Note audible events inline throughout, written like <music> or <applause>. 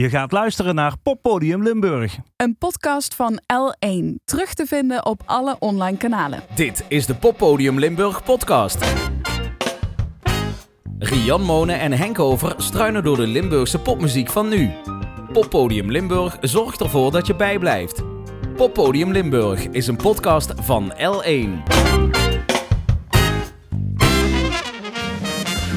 Je gaat luisteren naar Poppodium Limburg. Een podcast van L1. Terug te vinden op alle online kanalen. Dit is de Poppodium Limburg podcast. Rian Monen en Henk Over struinen door de Limburgse popmuziek van nu. Poppodium Limburg zorgt ervoor dat je bijblijft. Poppodium Limburg is een podcast van L1.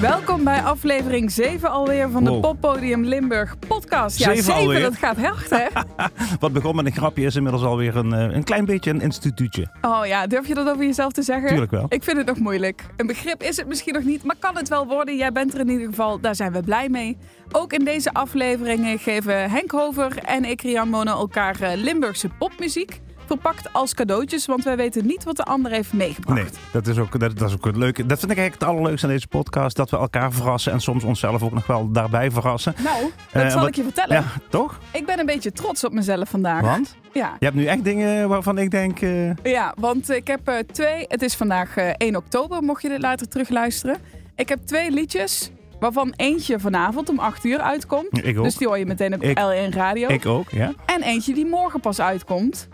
Welkom bij aflevering 7 alweer van de. Poppodium Limburg podcast. Ja, Zeven 7, alweer? dat gaat hard hè? <laughs> Wat begon met een grapje is inmiddels alweer een, eh, een klein beetje een instituutje. Oh ja, durf je dat over jezelf te zeggen? Tuurlijk wel. Ik vind het nog moeilijk. Een begrip is het misschien nog niet, maar kan het wel worden. Jij bent er in ieder geval, daar zijn we blij mee. Ook in deze afleveringen geven Henk Hover en ik, Rian Monen, elkaar eh, Limburgse popmuziek. Verpakt als cadeautjes, want wij weten niet wat de ander heeft meegebracht. Nee, dat is ook, dat, dat is ook het leuke. Dat vind ik eigenlijk het allerleukste aan deze podcast. Dat we elkaar verrassen en soms onszelf ook nog wel daarbij verrassen. Nou, dat Eh, zal wat- ik je vertellen. Ja, toch? Ik ben een beetje trots op mezelf vandaag. Want Ja. je hebt nu echt dingen waarvan ik denk... eh, Ja, want ik heb eh, twee. Het is vandaag eh, 1 oktober, mocht je dit later terugluisteren. Ik heb twee liedjes, waarvan eentje vanavond om 8 uur uitkomt. ik ook. Dus die hoor je meteen op Ik- L1 Radio. Ik ook, ja. En eentje die morgen pas uitkomt.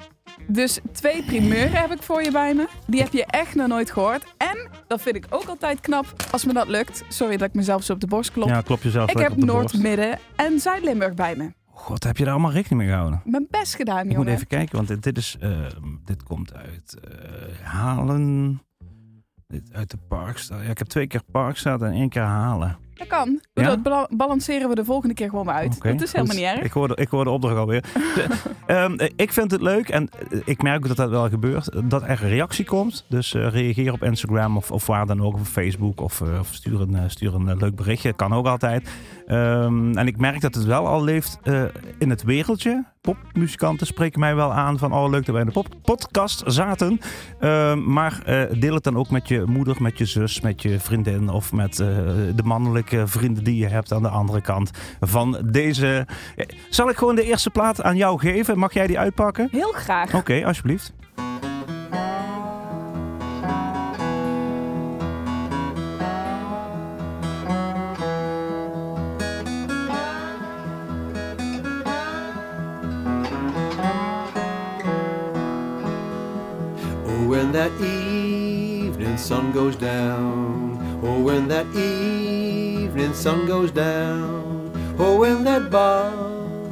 Dus twee primeuren heb ik voor je bij me. Die heb je echt nog nooit gehoord. En, dat vind ik ook altijd knap, als me dat lukt. Sorry dat ik mezelf zo op de borst klop. Ja, klop jezelf ik heb Noord, borst. Midden en Zuid-Limburg bij me. God, heb je daar allemaal rekening mee gehouden? Mijn best gedaan, Ik jongen. moet even kijken, want dit, dit is, eh, dit komt uit eh, Halen. Dit uit de Parkstad. Ja, ik heb twee keer Parkstad en één keer Halen. Dat kan. Ja? Dat bala- balanceren we de volgende keer gewoon weer uit. Dat is helemaal goed. niet erg. Ik hoor, de, ik hoor de opdracht alweer. <laughs> Ehm, eh, ik vind het leuk en eh, ik merk dat dat wel gebeurt. Dat er reactie komt. Dus eh, reageer op Instagram of, of waar dan ook. Of op Facebook. Of, eh, of stuur, een, stuur een leuk berichtje. Kan ook altijd. Ehm, en ik merk dat het wel al leeft eh, in het wereldje. Popmuzikanten spreken mij wel aan van... Oh, leuk dat wij in de pop podcast zaten. Ehm, maar eh, deel het dan ook met je moeder, met je zus, met je vriendin... of met eh, de mannelijke vrienden die je hebt aan de andere kant van deze... Zal ik gewoon de eerste plaat aan jou geven? Mag jij die uitpakken? Heel graag. Oké, alsjeblieft. When that evening sun goes down. Oh, when that evening sun goes down. Oh, when that bar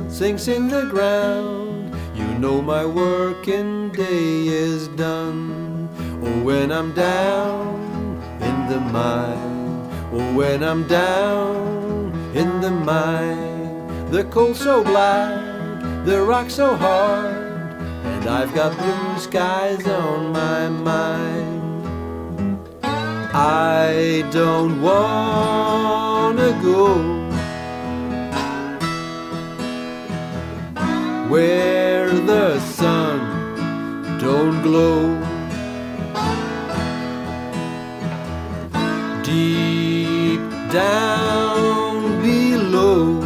sinks in the ground. You know my working day is done. Oh, when I'm down in the mine. Oh, when I'm down in the mine. The coal so black, the rock so hard. I've got blue skies on my mind. I don't wanna go where the sun don't glow. Deep down below,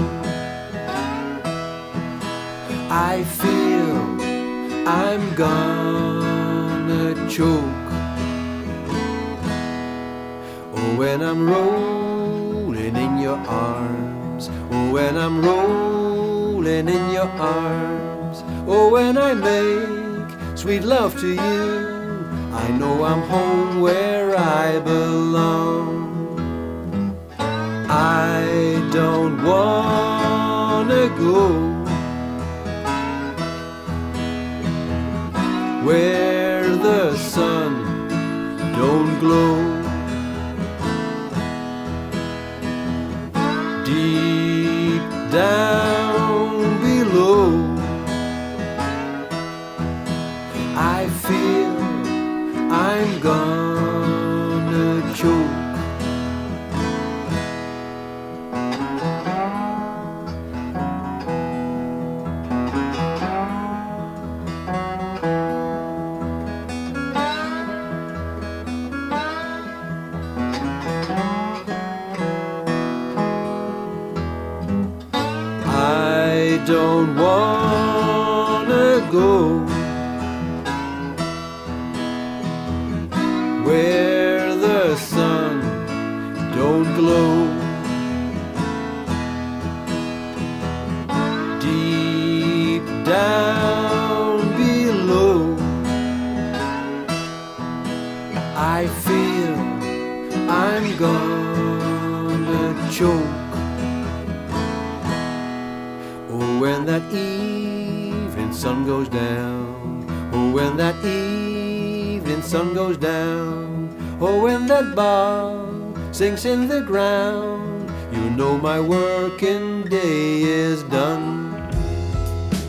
I feel I'm gonna choke. Oh, when I'm rolling in your arms. Oh, when I'm rolling in your arms. Oh, when I make sweet love to you. I know I'm home where I belong. I don't wanna go where I feel I'm gonna choke. Oh, when that evening sun goes down. Oh, when that evening sun goes down. Oh, when that ball sinks in the ground. You know my working day is done.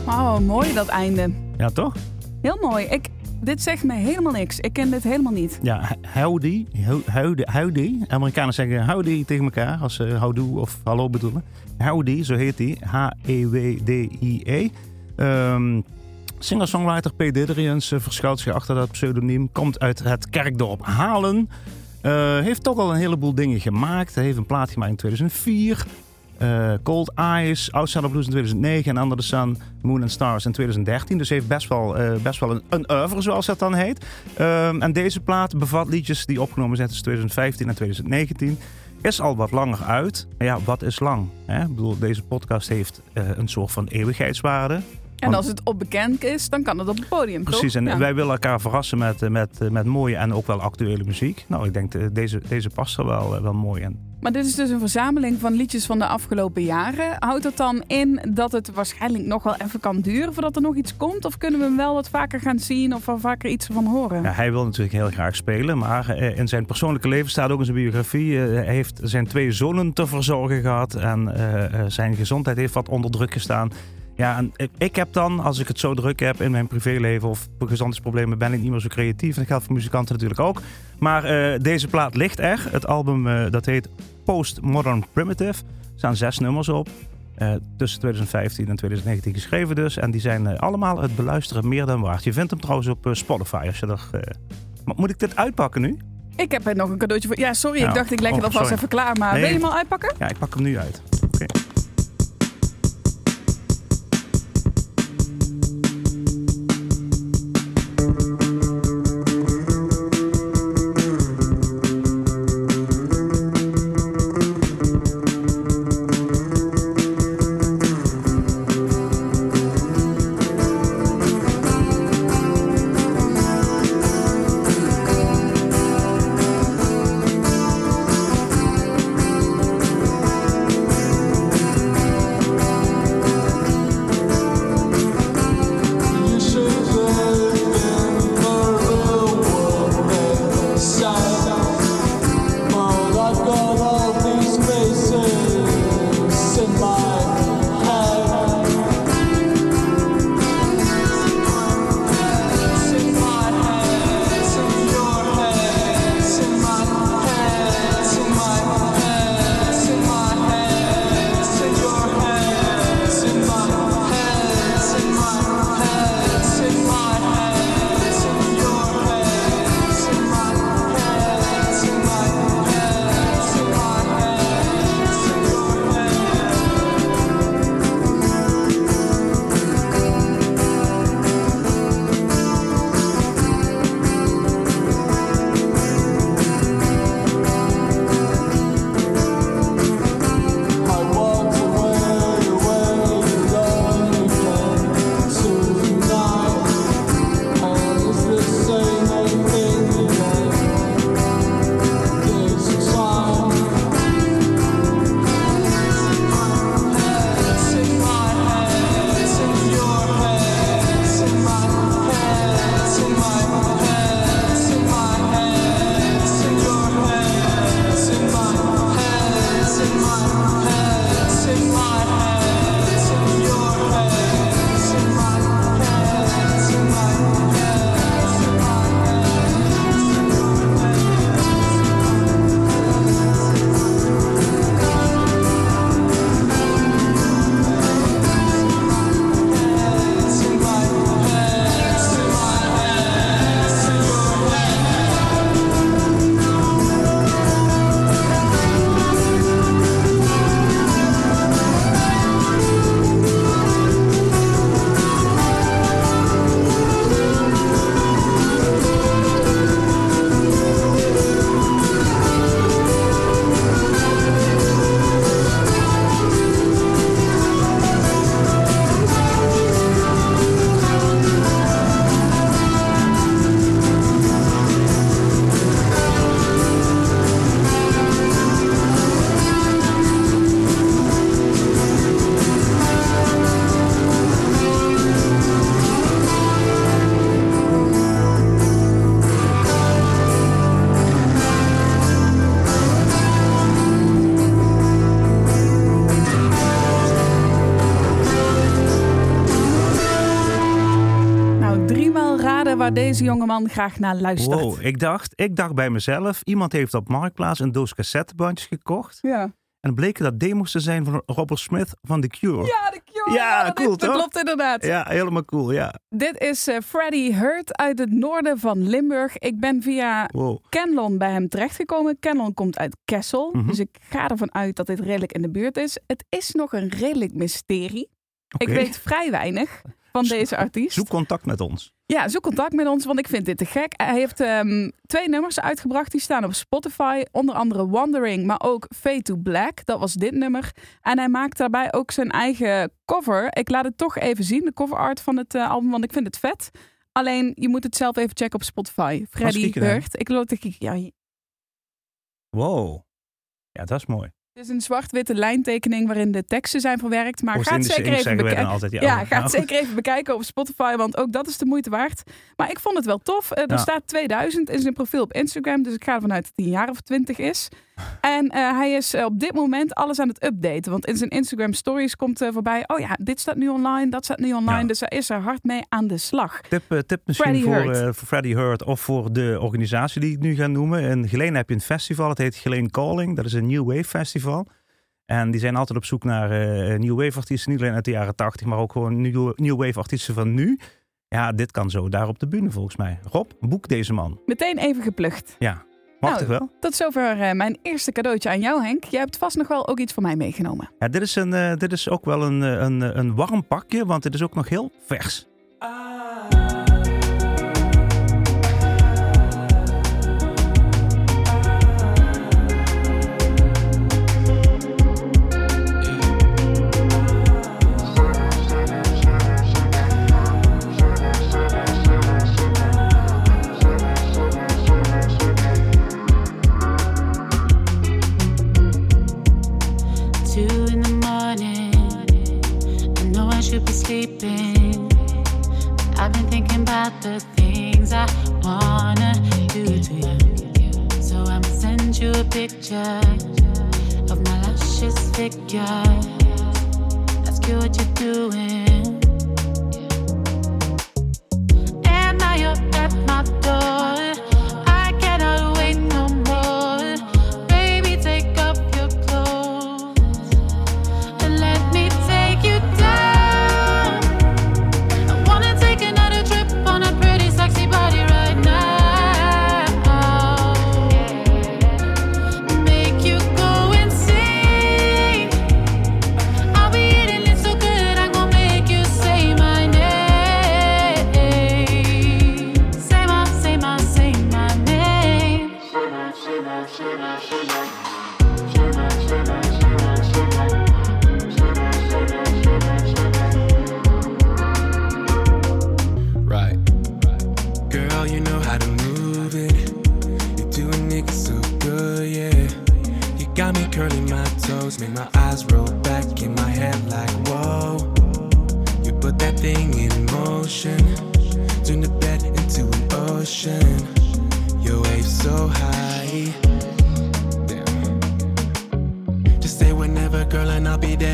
Oh, mooi dat einde. Ja, toch? Heel mooi. Ik, dit zegt me helemaal niks. Ik ken dit helemaal niet. Ja, howdy. Howdy. howdy. Amerikanen zeggen howdy tegen elkaar als ze houdoe of hallo bedoelen. Howdy, zo heet die. H-E-W-D-I-E. Ehm, Singer-songwriter P. Didrians uh, verschuilt zich achter dat pseudoniem. Komt uit het kerkdorp Halen. Uh, heeft toch al een heleboel dingen gemaakt. Hij heeft een plaat gemaakt in 2004. Uh, Cold Eyes, Outside of Blues in 2009 en Under the Sun, Moon and Stars in 2013. Dus heeft best wel, uh, best wel een, een zoals dat dan heet. Um, en deze plaat bevat liedjes die opgenomen zijn tussen 2015 en 2019. Is al wat langer uit. Maar ja, wat is lang? Hè? Ik bedoel, deze podcast heeft uh, een soort van eeuwigheidswaarde. En als het onbekend is, dan kan het op het podium. Precies, toch? en Ja. wij willen elkaar verrassen met, met, met mooie en ook wel actuele muziek. Nou, ik denk, uh, deze, deze past er wel, wel mooi in. Maar dit is dus een verzameling van liedjes van de afgelopen jaren. Houdt dat dan in dat het waarschijnlijk nog wel even kan duren voordat er nog iets komt? Of kunnen we hem wel wat vaker gaan zien of wel vaker iets van horen? Ja, hij wil natuurlijk heel graag spelen, maar in zijn persoonlijke leven staat ook in zijn biografie. Hij heeft zijn twee zonen te verzorgen gehad en zijn gezondheid heeft wat onder druk gestaan. Ja, en ik heb dan, als ik het zo druk heb in mijn privéleven of gezondheidsproblemen, ben ik niet meer zo creatief. En dat geldt voor muzikanten natuurlijk ook. Maar uh, deze plaat ligt er. Het album uh, dat heet Postmodern Primitive. Er staan zes nummers op. Uh, tussen 2015 en 2019 geschreven dus. En die zijn allemaal het beluisteren meer dan waard. Je vindt hem trouwens op Spotify. Als je er, moet ik dit uitpakken nu? Ik heb nog een cadeautje voor. Ja, sorry, ja. ik dacht ik leg het oh, alvast even klaar. Maar nee. wil je hem al uitpakken? Ja, ik pak hem nu uit. Oké. Okay. Waar deze jongeman graag naar luistert. Wow, ik dacht, ik dacht bij mezelf, iemand heeft op Marktplaats een doos cassettebandjes gekocht. Ja. En bleken dat demos te zijn van Robert Smith van The Cure. Ja, de Cure. Ja, dat, cool, dat toch? klopt inderdaad. Ja, helemaal cool, ja. Dit is eh, Freddy Hurt uit het noorden van Limburg. Ik ben via Wow. Kenlon bij hem terechtgekomen. Kenlon komt uit Kessel. Mhm. Dus ik ga ervan uit dat dit redelijk in de buurt is. Het is nog een redelijk mysterie. Ik weet vrij weinig van deze artiest. Zoek contact met ons. Ja, zoek contact met ons, want ik vind dit te gek. Hij heeft ehm, twee nummers uitgebracht. Die staan op Spotify. Onder andere Wandering, maar ook Fade to Black. Dat was dit nummer. En hij maakt daarbij ook zijn eigen cover. Ik laat het toch even zien, de cover art van het eh, album, want ik vind het vet. Alleen, je moet het zelf even checken op Spotify. Freddy. Hurt. Ik loop te kijken. Ja, Wow. Ja, dat is mooi. Is een zwart-witte lijntekening waarin de teksten zijn verwerkt. Maar ga het zeker even bekijken. Ja, Ja, ga het zeker even bekijken op Spotify, want ook dat is de moeite waard. Maar ik vond het wel tof. Eh, er Ja. staat 2000 in zijn profiel op Instagram, dus ik ga ervan uit dat hij een jaar of 20 is. En eh, hij is eh, op dit moment alles aan het updaten, want in zijn Instagram stories komt eh, voorbij, oh ja, dit staat nu online, dat staat nu online, Ja. dus hij is er hard mee aan de slag. Tip, tip misschien voor, voor Freddie Hurt of voor de organisatie die ik nu ga noemen. In Geleen heb je een festival, het heet Geleen Calling. Dat is een New Wave festival. En die zijn altijd op zoek naar New Wave artiesten, niet alleen uit de jaren 80, maar ook gewoon New, new Wave artiesten van nu. Ja, dit kan zo daar op de bühne volgens mij. Rob, boek deze man. Meteen even geplukt. Ja, mag Nou, wel? Tot zover eh, mijn eerste cadeautje aan jou, Henk. Jij hebt vast nog wel ook iets voor mij meegenomen. Ja, dit, is een, eh, dit is ook wel een, eh, een, een warm pakje, want het is ook nog heel vers. Two the things I wanna do to you. So I'ma send you a picture of my luscious figure. Ask you what you're doing.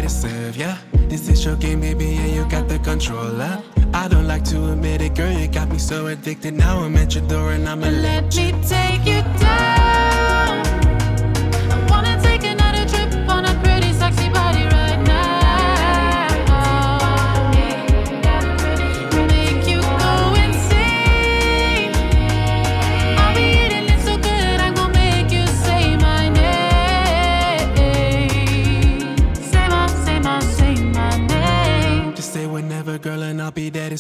Serve ya. This is your game, baby, and you got the controller. I don't like to admit it, girl, you got me so addicted. Now I'm at your door and I'ma Let you. take you down.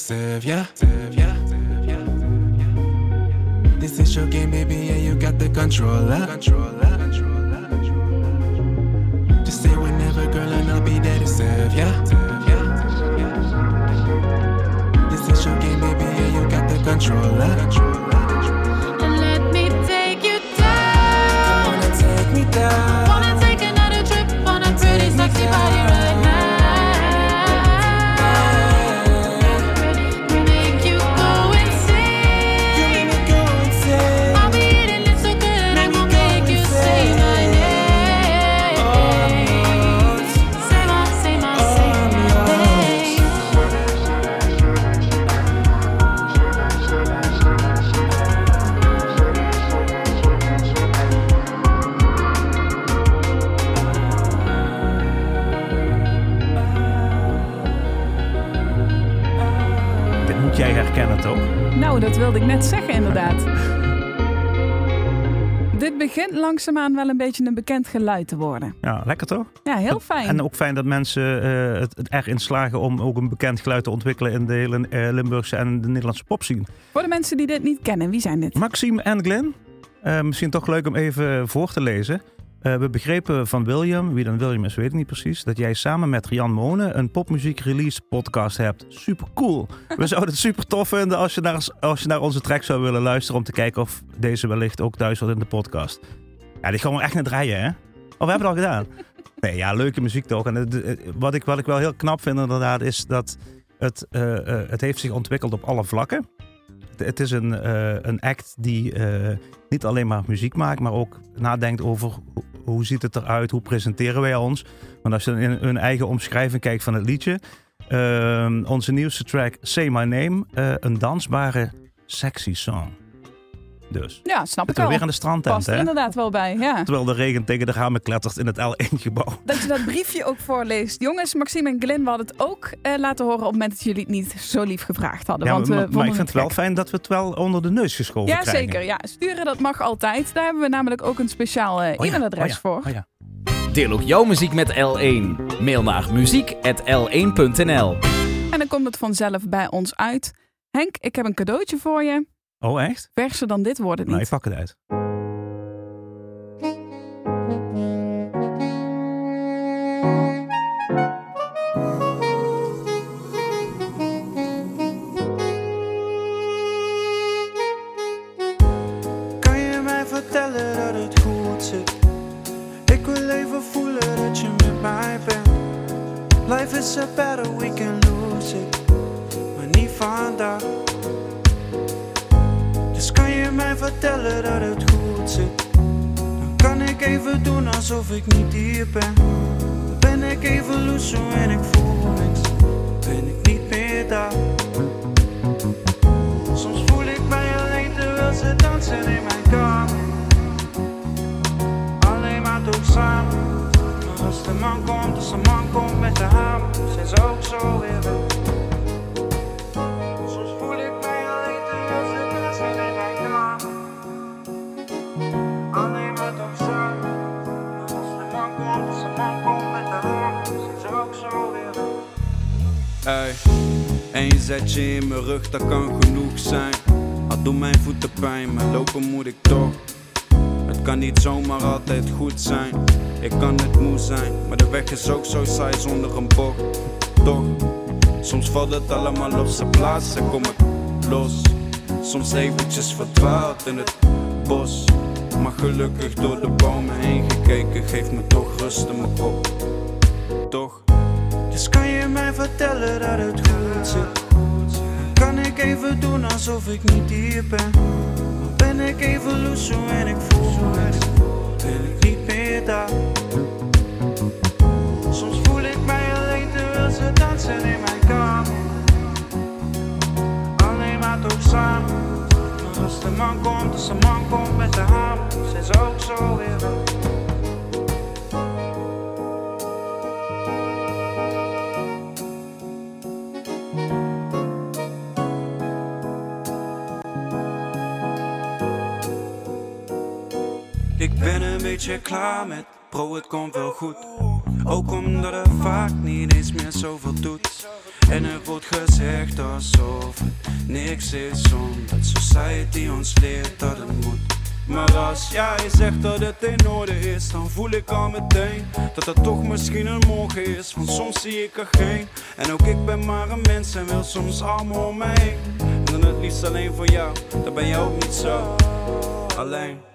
Ya. This is your game, baby, and you got the controller. Just say whenever, girl, and I'll be there to serve ya. This is your game, baby, and you got the controller. Langzaamaan wel een beetje een bekend geluid te worden. Ja, lekker toch? Ja, heel fijn. En ook fijn dat mensen eh, het, het erin slagen om ook een bekend geluid te ontwikkelen in de hele eh, Limburgse en de Nederlandse popscene. Voor de mensen die dit niet kennen, wie zijn dit? Maxime en Glenn, eh, misschien toch leuk om even voor te lezen. We begrepen van William, wie dan William is weet ik niet precies, dat jij samen met Rian Monen een popmuziek release podcast hebt. Super cool. We <laughs> zouden het super tof vinden als je, naar, als je naar onze track zou willen luisteren om te kijken of deze wellicht ook thuis wordt in de podcast. Ja, die gaan we echt niet draaien, hè? Oh, we hebben het al gedaan. <laughs> Nee, ja, leuke muziek toch. En het- het- wat, ik, wat ik wel heel knap vind inderdaad is dat het, eh, eh, het heeft zich ontwikkeld op alle vlakken. Het, het is een, eh, een act die eh, niet alleen maar muziek maakt, maar ook nadenkt over ho- hoe ziet het eruit, hoe presenteren wij ons. Want als je in hun eigen omschrijving kijkt van het liedje, ehm, onze nieuwste track Say My Name, eh, een dansbare sexy song. Dus. Ja, snap ik Zitten we weer wel. aan de strandtent, Past hè? inderdaad wel bij, ja. Terwijl de regen tegen de ramen klettert in het L1-gebouw. Dat je dat briefje ook voorleest. Jongens, Maxime en Glenn, we hadden het ook eh, laten horen op het moment dat jullie het niet zo lief gevraagd hadden. Ja, want maar, we maar ik vind het wel fijn dat we het wel onder de neus geschoven Ja, krijgen. zeker. Ja, sturen dat mag altijd. Daar hebben we namelijk ook een speciaal eh, Oh e-mailadres oh ja, voor. oh ja. Deel ook jouw muziek met L1. Mail naar muziek.l1.nl En dan komt het vanzelf bij ons uit. Henk, ik heb een cadeautje voor je. Oh, echt? Verser dan dit wordt het Nou, niet. ik pak het uit. Ben. Ik even en ik voel niks. Ben ik niet meer daar. Soms voel ik mij alleen terwijl ze dansen in mijn kamer. Alleen maar toch samen. Als de man komt, als de man komt met de hamer, zijn ze ook zo weer. Één zetje in mijn rug, dat kan genoeg zijn. Al doen mijn voeten pijn, maar lopen moet ik toch. Het kan niet zomaar altijd goed zijn. Ik kan het moe zijn, maar de weg is ook zo saai zonder een bocht. Toch, soms valt het allemaal op zijn plaats en kom ik los. Soms eventjes verdwaald in het bos. Maar gelukkig door de bomen heen gekeken, geeft me toch rust in mijn kop. Toch. Dus kan mij vertellen dat het goed zit? Kan ik even doen alsof ik niet hier ben? Ben ik even loose en ik voel niks? Ben ik niet meer daar? Soms voel ik mij alleen terwijl ze dansen in mijn kamer. Alleen maar toch samen. Als de man komt, als de man komt met de hamer, zijn ze ook zo weer beetje klaar met bro, het komt wel goed. Ook omdat het vaak niet eens meer zoveel doet. En er wordt gezegd alsof het niks is, omdat society ons leert dat het moet. Maar als jij zegt dat het in orde is, dan voel ik al meteen dat het toch misschien een morgen is. Want soms zie ik er geen. En ook ik ben maar een mens en wil soms allemaal om me heen. En dan het liefst alleen voor jou, dan ben je ook niet zo alleen.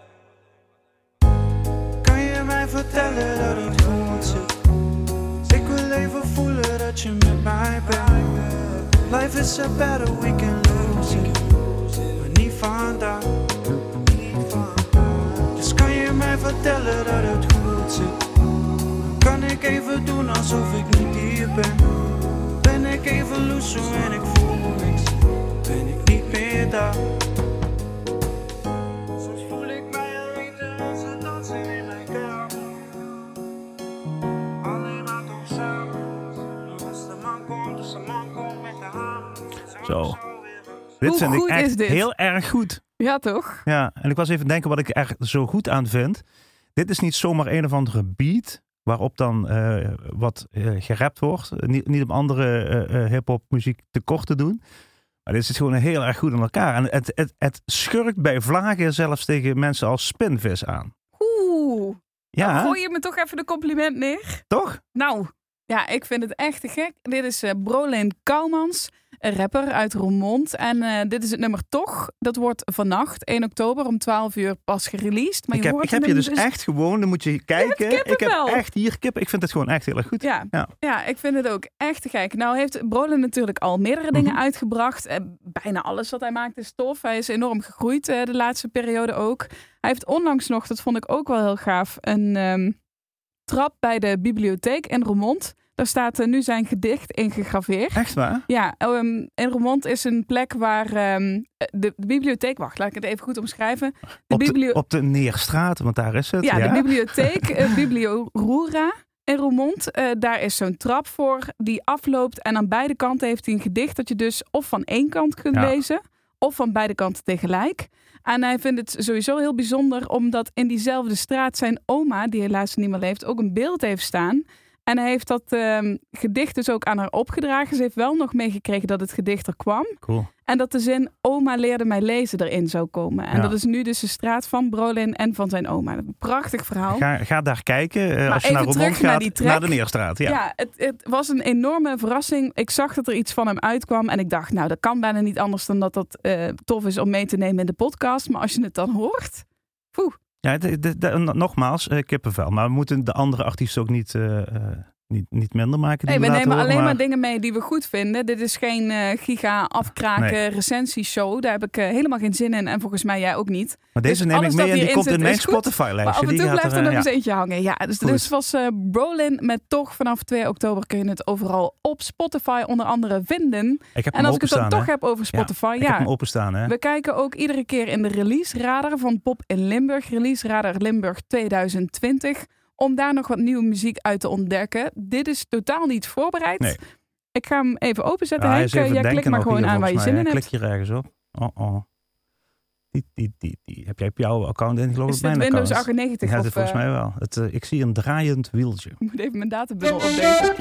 Vertellen dat het goed zit? Ik wil even voelen dat je met mij bent. Life is a battle, we can lose it. Maar niet vandaag. Dus kan je mij vertellen dat het goed zit? Kan ik even doen alsof ik niet hier ben? Ben ik even loose en ik voel niks? Ben ik niet meer daar? Dit Hoe vind ik echt is dit? heel erg goed. Ja, toch? Ja, en ik was even denken wat ik er zo goed aan vind. Dit is niet zomaar een of andere beat waarop dan eh, wat eh, gerapt wordt. Niet, niet om andere eh, hip-hop muziek tekort te doen. Maar dit zit gewoon heel erg goed in elkaar. En het, het, het schurkt bij vlagen zelfs tegen mensen als spinvis aan. Oeh. Ja, Gooi je me toch even de compliment neer? toch? Nou, ja, ik vind het echt te gek. Dit is Brolin Kouwmans, een rapper uit Roermond. En eh, dit is het nummer Toch. Dat wordt vannacht, 1 oktober, om 12 uur pas gereleased. Maar Ik je heb, hoort ik heb je dus echt gewoon, dan moet je kijken. Ik heb kippenvel. echt hier kippen. Ik vind het gewoon echt heel erg goed. Ja, Ja. ja. ik vind het ook echt te gek. Nou heeft Brolin natuurlijk al meerdere dingen Mhm. uitgebracht. Eh, bijna alles wat hij maakt is tof. Hij is enorm gegroeid eh, de laatste periode ook. Hij heeft onlangs nog, dat vond ik ook wel heel gaaf, een ehm, trap bij de bibliotheek in Roermond. Daar staat eh, nu zijn gedicht in gegraveerd. Echt waar? Ja, ehm, in Roermond is een plek waar ehm, de, de bibliotheek... Wacht, laat ik het even goed omschrijven. De Op de, op de Neerstraat, want daar is het. ja, Ja, de bibliotheek, eh, <laughs> Biblio Roera in Roermond. Eh, daar is zo'n trap voor die afloopt. En aan beide kanten heeft hij een gedicht dat je dus of van één kant kunt Ja. lezen... of van beide kanten tegelijk. En hij vindt het sowieso heel bijzonder... omdat in diezelfde straat zijn oma, die helaas niet meer leeft... ook een beeld heeft staan... En hij heeft dat ehm, gedicht dus ook aan haar opgedragen. Ze heeft wel nog meegekregen dat het gedicht er kwam. Cool. En dat de zin oma leerde mij lezen erin zou komen. En Ja. dat is nu dus de straat van Brolin en van zijn oma. Een prachtig verhaal. Ga, ga daar kijken. eh, als je even naar Roermond terug naar gaat, naar de Neerstraat. Ja. Ja, het, het was een enorme verrassing. Ik zag dat er iets van hem uitkwam. En ik dacht, nou, dat kan bijna niet anders dan dat dat eh, tof is om mee te nemen in de podcast. Maar als je het dan hoort. Ja, de- de- de- nogmaals, eh, kippenvel. Maar moeten de andere artiesten ook niet, eh, eh, niet, niet minder maken. Die Nee, we laten nemen horen, alleen maar maar- dingen mee die we goed vinden. Dit is geen eh, giga afkraken Nee. recensieshow. Daar heb ik eh, helemaal geen zin in. En volgens mij jij ook niet. Maar deze dus neem ik mee en die komt in mijn Spotify-lijstje. Maar af en Die toe blijft er eh, nog ja. eens eentje hangen. Ja, dus, dus was eh, Brolin met toch vanaf 2 oktober kun je het overal op Spotify onder andere vinden. Ik heb En als ik het dan toch heb over Spotify, ja. hem openstaan, hè. We kijken ook iedere keer in de release radar van Pop in Limburg. Release radar Limburg 2020. Om daar nog wat nieuwe muziek uit te ontdekken. Dit is totaal niet voorbereid. Nee. Ik ga hem even openzetten. Ja, Henk, even jij klikt maar gewoon hier, aan waar je zin in hebt. Klik hier ergens op. Oh, oh. Die, die, die, die. Heb jij op jouw account ingelogd? Is dit mijn Windows account? 98? Ja, of, volgens eh, mij wel. Het, eh, ik zie een draaiend wieltje. Ik moet even mijn databundel updaten.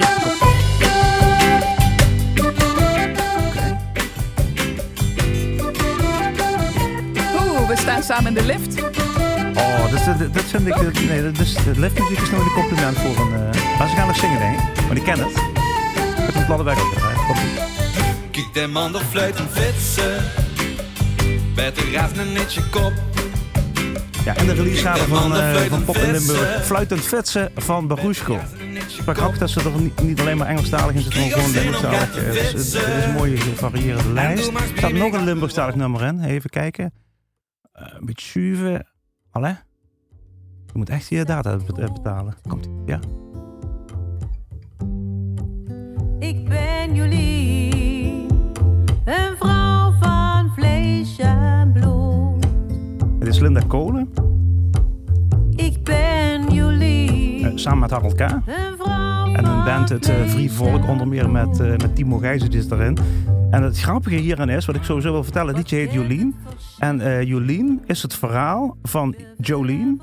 Oeh, we staan samen in de lift. Oh, dat, dat, dat vind ik... eh, Nee, dat is, liftmuziek is nooit een compliment voor een... eh maar ze gaan nog zingen, denk ik. Maar die kennen het. Ik heb weg opgedraaid. Komt-ie. Kijk de man de fluiten flitsen. Bij de raaf een netje kop. Ja, en de release van, fluitend van Pop in Limburg. Fluitend Fetsen van Barushko. Maar grappig dat ze er niet, niet alleen maar Engelstalig in zitten, maar gewoon Limburgstalig. Het is, het is een mooie gevarieerde lijst. Er staat nog een Limburgstalig nummer in. Even kijken. Eh, een beetje schuiven. Allee. Je moet echt je data be- betalen. Komt ja. Ik ben Jolien, een vrouw van vlees en bloed. Het is Linda Kolen. Ik ben Jolien, eh, samen met Harold K. een vrouw En hun van band het uh, Volk, onder meer met, eh, met Timo Gijzen die is erin. En het grappige hierin is, wat ik sowieso wil vertellen, het liedje heet Jolien. En eh Jolien is het verhaal van Jolien.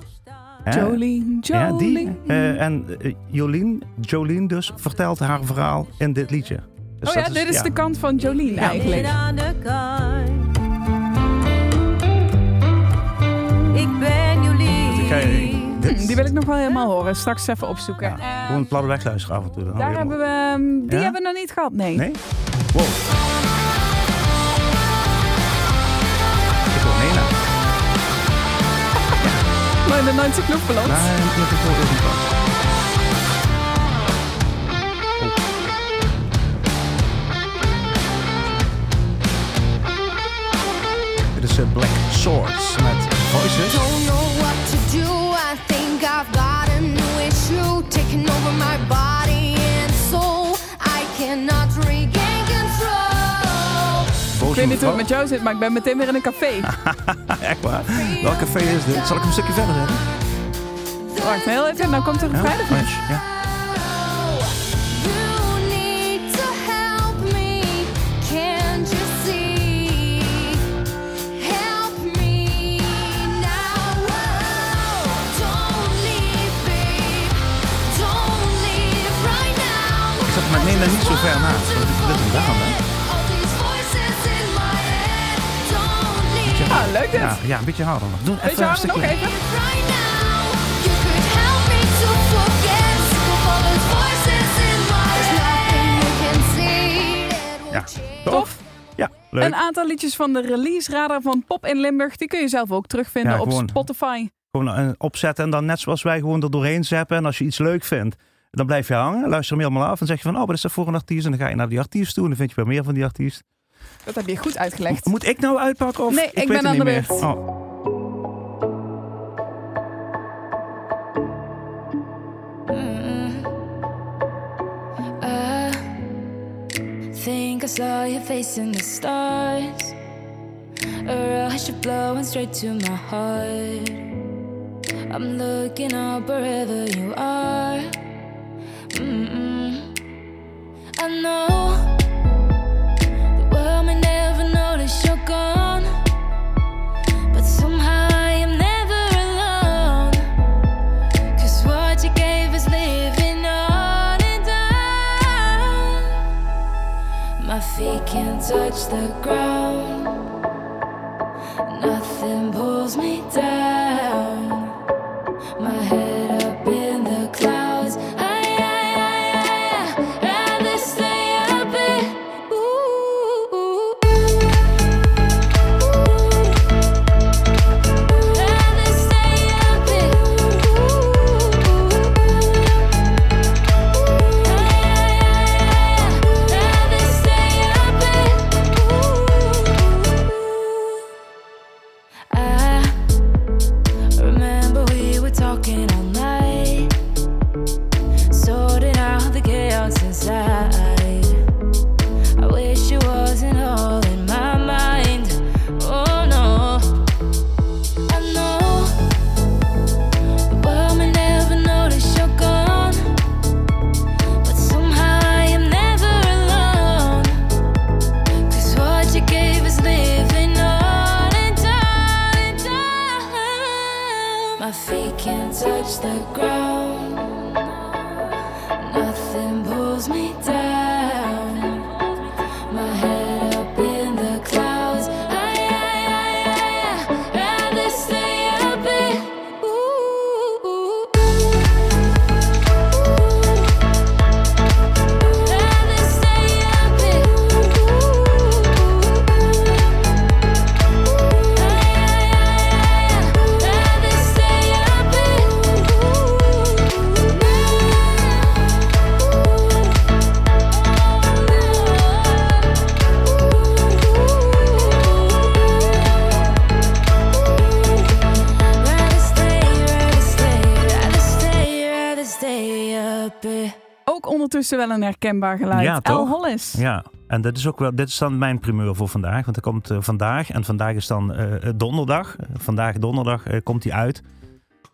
Jolien, Ja, die. Jolien. eh, en eh, Jolien, Jolien dus, vertelt haar verhaal in dit liedje. Dus oh ja, dit is ja. de kant van Jolien eigenlijk. Ik ben Jolien. Ik ga je- dit- Hm, die wil ik nog wel helemaal horen. Straks even opzoeken. Ja, Gewoon een platte wegluisteren af en toe. Dan daar hebben we... ehm, Die Ja? hebben we nog niet gehad, nee. Nee? Wow. 99 Luftballons? Nein, irgendwo, irgendwas. Dit oh. is uh, Black Swords met Voices. Don't know what to do, I think I've got a new issue taking over my body. Ik weet niet hoe het met jou zit, maar ik ben meteen weer in een café. <laughs> Echt waar? Welk café is dit? Zal ik een stukje verder zetten? Wacht heel even, dan komt er een vrijdag. Ja. Ik zat met Nederland niet zo ver naast. Dat is een dame. Hè? Ah, leuk dit. Ja, ja, een beetje harder nog. Doe even een harder nog even? Ja, Tof. Ja, leuk. Een aantal liedjes van de release radar van Pop in Limburg. Die kun je zelf ook terugvinden Ja, op gewoon. Spotify. Gewoon eh, opzetten en dan net zoals wij gewoon er doorheen zappen. En als je iets leuk vindt, dan blijf je hangen. Luister hem helemaal af en zeg je van, oh, wat is dat voor een artiest? En dan ga je naar die artiest toe en dan vind je weer meer van die artiest. Dat heb je goed uitgelegd. Moet ik nou uitpakken of Nee, ik weet ben aan niet de meer. beurt. Oh. I think I saw your face in the stars. A rush of blowing straight to my heart. I'm looking up wherever you are. Mm-mm. I know touch the ground. Een herkenbaar geluid. Ja, El? Hollis. Ja, en dit is ook wel, dit is dan mijn primeur voor vandaag. Want er komt eh, vandaag, en vandaag is dan eh, donderdag. Eh, vandaag donderdag komt hij uit.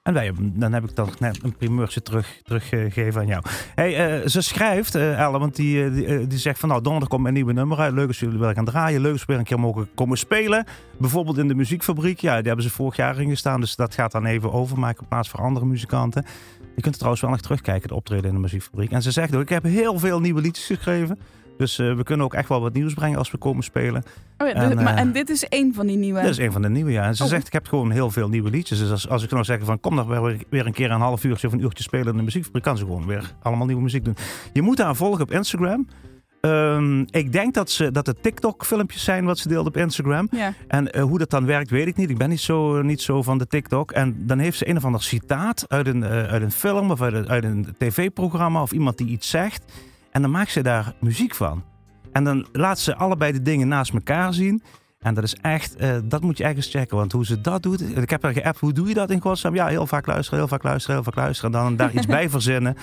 En wij, dan heb ik toch net een primeurtje terug, teruggegeven aan jou. Hey, eh, ze schrijft, Elle, want die, eh, die, zegt van nou, donderdag komt een nieuwe nummer uit. Leuk als jullie willen gaan draaien. Leuk als we weer een keer mogen komen spelen. Bijvoorbeeld in de muziekfabriek. Ja, die hebben ze vorig jaar ingestaan. Dus dat gaat dan even overmaken in plaats voor andere muzikanten. Je kunt trouwens wel nog terugkijken, de optreden in de muziekfabriek. En ze zegt ook, ik heb heel veel nieuwe liedjes geschreven. Dus eh, we kunnen ook echt wel wat nieuws brengen als we komen spelen. Oh ja, En, dus- maar, eh, en dit is één van die nieuwe. Dat is een van de nieuwe, ja. En ze Oh. zegt, ik heb gewoon heel veel nieuwe liedjes. Dus als, als ik nou zeg van, kom dan weer, weer een keer een half uurtje of een uurtje spelen in de muziekfabriek, kan ze gewoon weer allemaal nieuwe muziek doen. Je moet haar volgen op Instagram. Ehm, ik denk dat, ze, dat het TikTok-filmpjes zijn wat ze deelt op Instagram. Ja. En eh, hoe dat dan werkt, weet ik niet. Ik ben niet zo, niet zo van de TikTok. En dan heeft ze een of ander citaat uit een, uit een film of uit een, uit een tv-programma of iemand die iets zegt. En dan maakt ze daar muziek van. En dan laat ze allebei de dingen naast elkaar zien. En dat is echt, eh, dat moet je echt eens checken. Want hoe ze dat doet. Ik heb haar geappt, hoe doe je dat in godsnaam? Ja, heel vaak luisteren, heel vaak luisteren, heel vaak luisteren. En dan daar iets <laughs> bij verzinnen.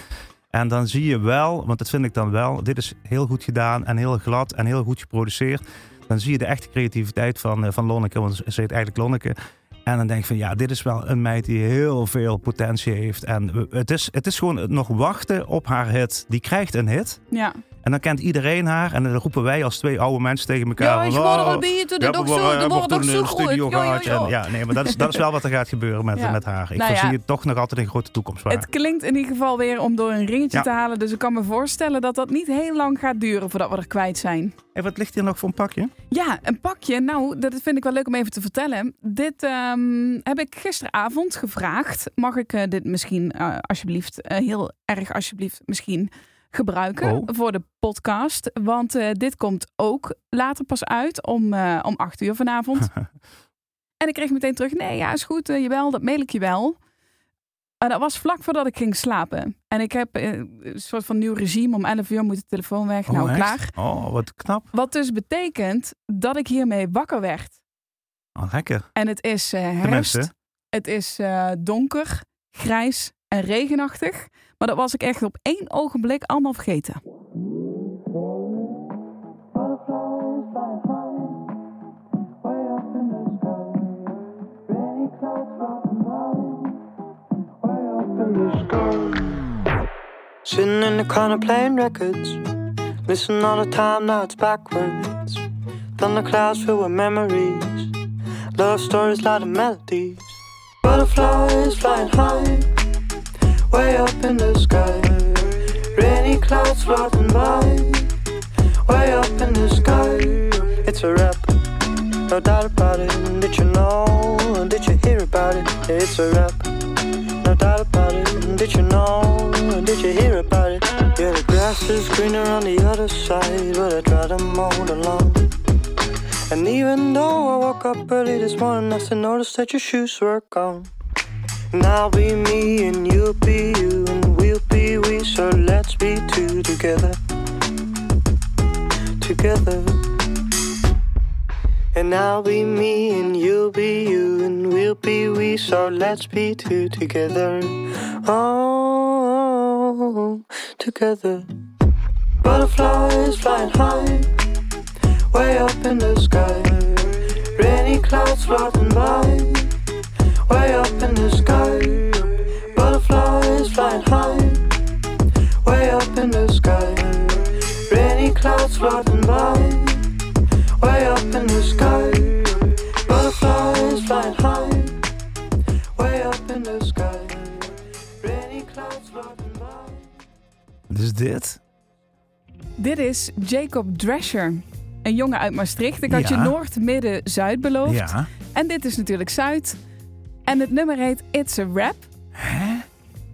En dan zie je wel, want dat vind ik dan wel. Dit is heel goed gedaan en heel glad en heel goed geproduceerd. Dan zie je de echte creativiteit van, eh, van Lonneke. Want ze heet eigenlijk Lonneke. En dan denk ik van ja, dit is wel een meid die heel veel potentie heeft. En het is, het is gewoon nog wachten op haar hit. Die krijgt een hit. Ja. En dan kent iedereen haar. En dan roepen wij als twee oude mensen tegen elkaar. Ja, "Oh, je de we nog zo- worden- de nog in zo studio gehad. ja. En Ja, nee, maar dat is, dat is wel wat er gaat gebeuren met, Ja. met haar. Ik Nou ja. zie het toch nog altijd een grote toekomst haar. Het klinkt in ieder geval weer om door een ringetje Ja. te halen. Dus ik kan me voorstellen dat dat niet heel lang gaat duren voordat we er kwijt zijn. En wat ligt hier nog voor een pakje? Ja, een pakje. Nou, dat vind ik wel leuk om even te vertellen. Dit ehm, heb ik gisteravond gevraagd. Mag ik eh, dit misschien eh, alsjeblieft, eh, heel erg alsjeblieft, misschien gebruiken Oh. voor de podcast? Want eh, dit komt ook later pas uit om, eh, om acht uur vanavond. <laughs> en ik kreeg meteen terug, nee, ja, is goed, eh, jawel, dat mail ik je wel. En dat was vlak voordat ik ging slapen. En ik heb een soort van nieuw regime. Om 11 uur moet de telefoon weg. nou, Oh, echt? klaar. Oh, wat knap. Wat dus betekent dat ik hiermee wakker werd. Oh, lekker. En het is herfst. Het is donker, grijs en regenachtig. Maar dat was ik echt op één ogenblik allemaal vergeten. Sitting in the corner playing records. Listen all the time, now it's backwards. Thunderclouds filled with memories. Love stories, loud of melodies. Butterflies flying high, way up in the sky. Rainy clouds floating by, way up in the sky. It's a rap, no doubt about it. Did you know? Did you hear about it? It's a rap, no doubt about it. Did you know? Did you hear about it? Yeah, the grass is greener on the other side, but I'd rather mow the lawn. And even though I woke up early this morning, I still noticed that your shoes were gone. I'll be me and you'll be you and we'll be we, so let's be two together. Together. And I'll be me and you'll be you and we'll be we, so let's be two together. Oh, together. Butterflies flying high, way up in the sky. Rainy clouds floating by, way up in the sky. Butterflies flying high, way up in the sky. Rainy clouds floating by, way up in the sky. Butterflies flying high, way up in the sky. Rainy clouds floating by. Dus dit? Dit is Jacob Drescher. Een jongen uit Maastricht. Ik had Ja. je Noord, Midden, Zuid beloofd. Ja. En dit is natuurlijk Zuid. En het nummer heet It's a Rap.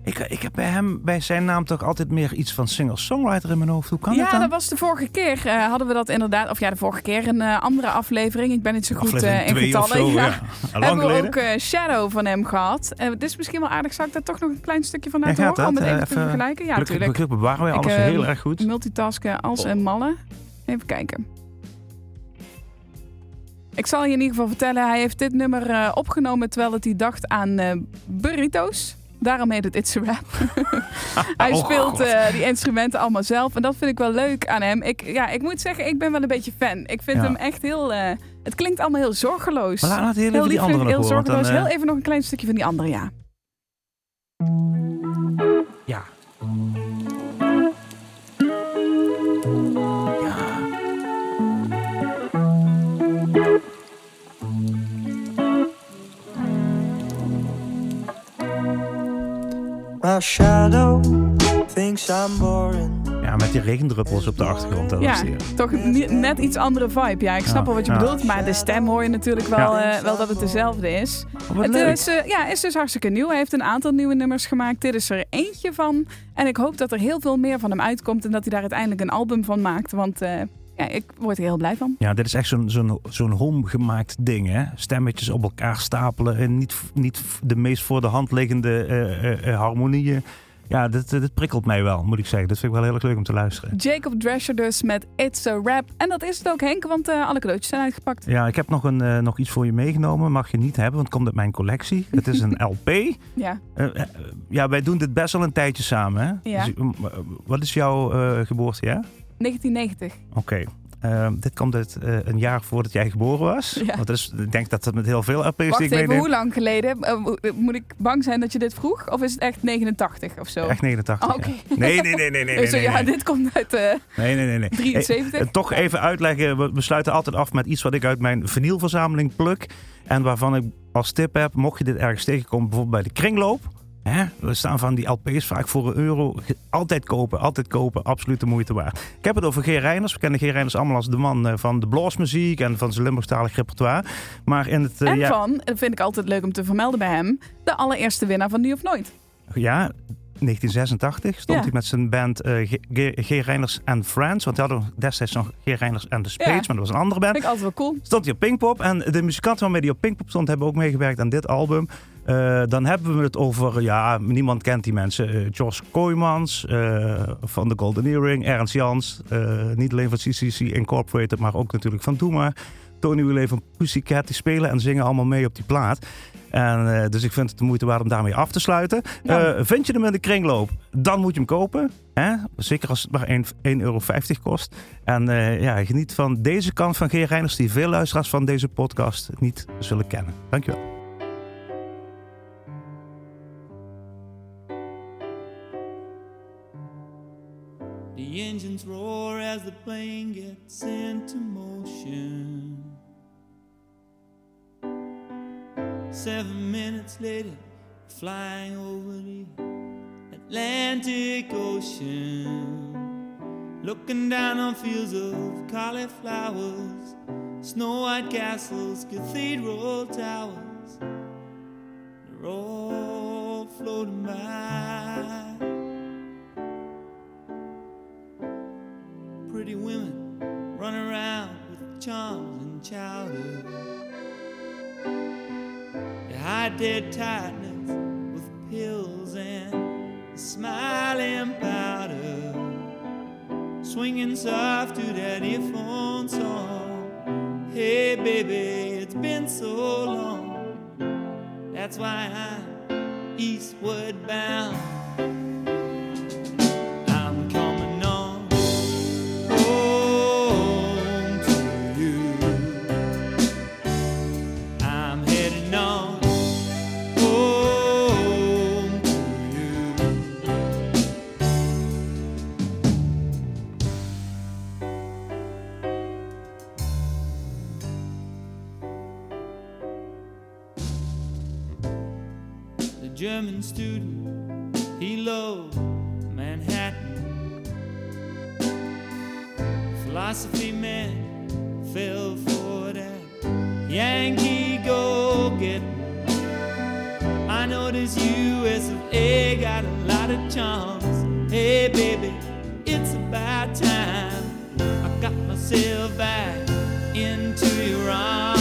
Ik, ik heb bij hem, bij zijn naam toch altijd meer iets van singer-songwriter in mijn hoofd. Hoe kan ja, dat dan? dat was de vorige keer. eh, hadden we dat inderdaad. Of ja, de vorige keer een eh, andere aflevering. Ik ben niet zo goed eh, in getallen. zo, ja. Ja. <laughs> Hebben we ook Shadow van hem gehad. Het is misschien wel aardig. Zou ik daar toch nog een klein stukje van Ja, laten horen? Om het even, te vergelijken? Ja, natuurlijk. gelukkig bewaren wij alles heel erg goed. Multitasken als een malle. Even kijken. Ik zal je in ieder geval vertellen. Hij heeft dit nummer eh, opgenomen terwijl het hij dacht aan eh, burritos. Daarom heet het It's a Rap. <laughs> hij Oh, speelt eh, die instrumenten allemaal zelf. En dat vind ik wel leuk aan hem. Ik, ja, ik moet zeggen, ik ben wel een beetje fan. Ik vind Ja. hem echt heel... het klinkt allemaal heel zorgeloos. Maar laat- heel even die heel horen, want dan, zorgeloos. Heel even nog een klein stukje van die andere, ja. Ja. My shadow thinks I'm boring. Ja, met die regendruppels op de achtergrond. Dat Ja, toch net iets andere vibe. Ja, ik snap Ja, wel wat je ja. bedoelt. Maar de stem hoor je natuurlijk wel, Ja. eh, wel dat het dezelfde is. wat het leuk. is, eh, ja, is dus hartstikke nieuw. Hij heeft een aantal nieuwe nummers gemaakt. Dit is er eentje van. En ik hoop dat er heel veel meer van hem uitkomt. En dat hij daar uiteindelijk een album van maakt. Want eh, ja, ik word er heel blij van. Ja, dit is echt zo'n zo'n zo'n home-gemaakt ding, hè? Stemmetjes op elkaar stapelen en niet, niet de meest voor de hand liggende eh, eh, eh, harmonieën. Ja, dit, dit prikkelt mij wel, moet ik zeggen. Dat vind ik wel heel erg leuk om te luisteren. Jacob Drescher dus met It's a Rap. En dat is het ook, Henk, want eh, alle cadeautjes zijn uitgepakt. Ja, ik heb nog, een, nog iets voor je meegenomen. Mag je niet hebben, want het komt uit mijn collectie. Het is een <laughs> LP. Ja. Ja, wij doen dit best wel een tijdje samen, hè? Ja. Dus, wat is jouw geboortejaar? 1990. Oké. Ehm, dit komt uit eh, een jaar voordat jij geboren was. Ja. Want dat is, ik denk dat dat met heel veel LP's Wacht die ik even, hoe lang geleden? Eh, mo- moet ik bang zijn dat je dit vroeg? Of is het echt 89 of zo? Echt 89. Oh, oké. ja. Nee, nee, nee, nee, nee. nee, <laughs> nee, ja, dit komt uit... eh, Nee, nee, nee. nee. 73? Hey, eh, toch even uitleggen. We, we sluiten altijd af met iets wat ik uit mijn vinylverzameling pluk. En waarvan ik als tip heb, mocht je dit ergens tegenkomen, bijvoorbeeld bij de kringloop. Hè, er staan van die LP's vaak voor een euro. Altijd kopen, altijd kopen. Absoluut de moeite waard. Ik heb het over G. Reiners. We kennen G. Reiners allemaal als de man eh, van de bluesmuziek en van zijn Limburgstalig repertoire. Maar in het... eh, en ja, van, dat vind ik altijd leuk om te vermelden bij hem, de allereerste winnaar van Nu of Nooit. Ja, 1986 stond Ja. hij met zijn band eh, G. G. G. Reiners and Friends. Want hij had nog destijds nog G. Reiners and the Spades, Ja. maar dat was een andere band. Vind ik altijd wel cool. Stond hij op Pinkpop. En de muzikanten waarmee hij op Pinkpop stond, hebben ook meegewerkt aan dit album. Eh, dan hebben we het over, ja, niemand kent die mensen. Eh Jos Kooijmans eh, van de Golden Earring, Ernst Jans. niet alleen van CCC Incorporated, maar ook natuurlijk van Doe Maar. Tony Willet van Pussycat, die spelen en zingen allemaal mee op die plaat. En, dus ik vind het de moeite waard om daarmee af te sluiten. Ja. Vind je hem in de kringloop, dan moet je hem kopen. Hè? Zeker als het maar 1,50 euro kost. En ja, geniet van deze kant van G. Reiners, die veel luisteraars van deze podcast niet zullen kennen. Dankjewel. The engines roar as the plane gets into motion. Seven minutes later, flying over the Atlantic Ocean. Looking down on fields of cauliflowers, snow white castles, cathedral towers. They're all floating by. Their tightness with pills and smiling powder. Swinging soft to that earphone song. Hey, baby, it's been so long. That's why I'm eastward bound. Philosophy man fell for that Yankee go getting. I know this US of A got a lot of charms. Hey, baby, it's about time I got myself back into your arms.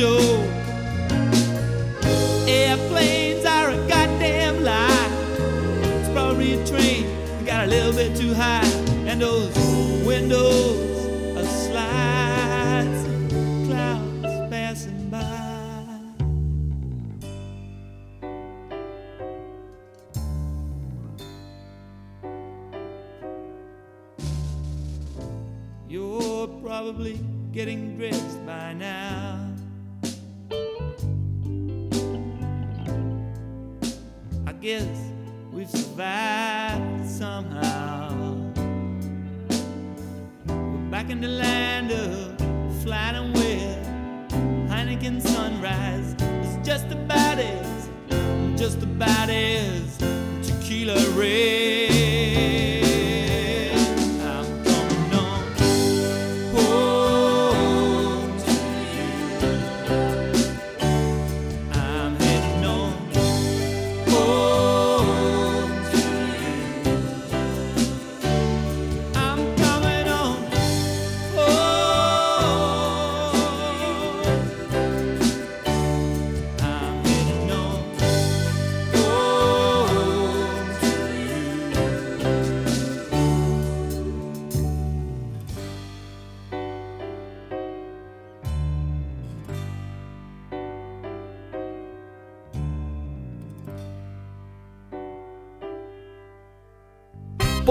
Show. Airplanes are a goddamn lie. It's probably a train that got a little bit too high, and those windows are slides clouds passing by. You're probably getting dressed by now. Guess we've survived somehow. We're back in the land of flight and wet. Heineken sunrise is just about as, just about as tequila red.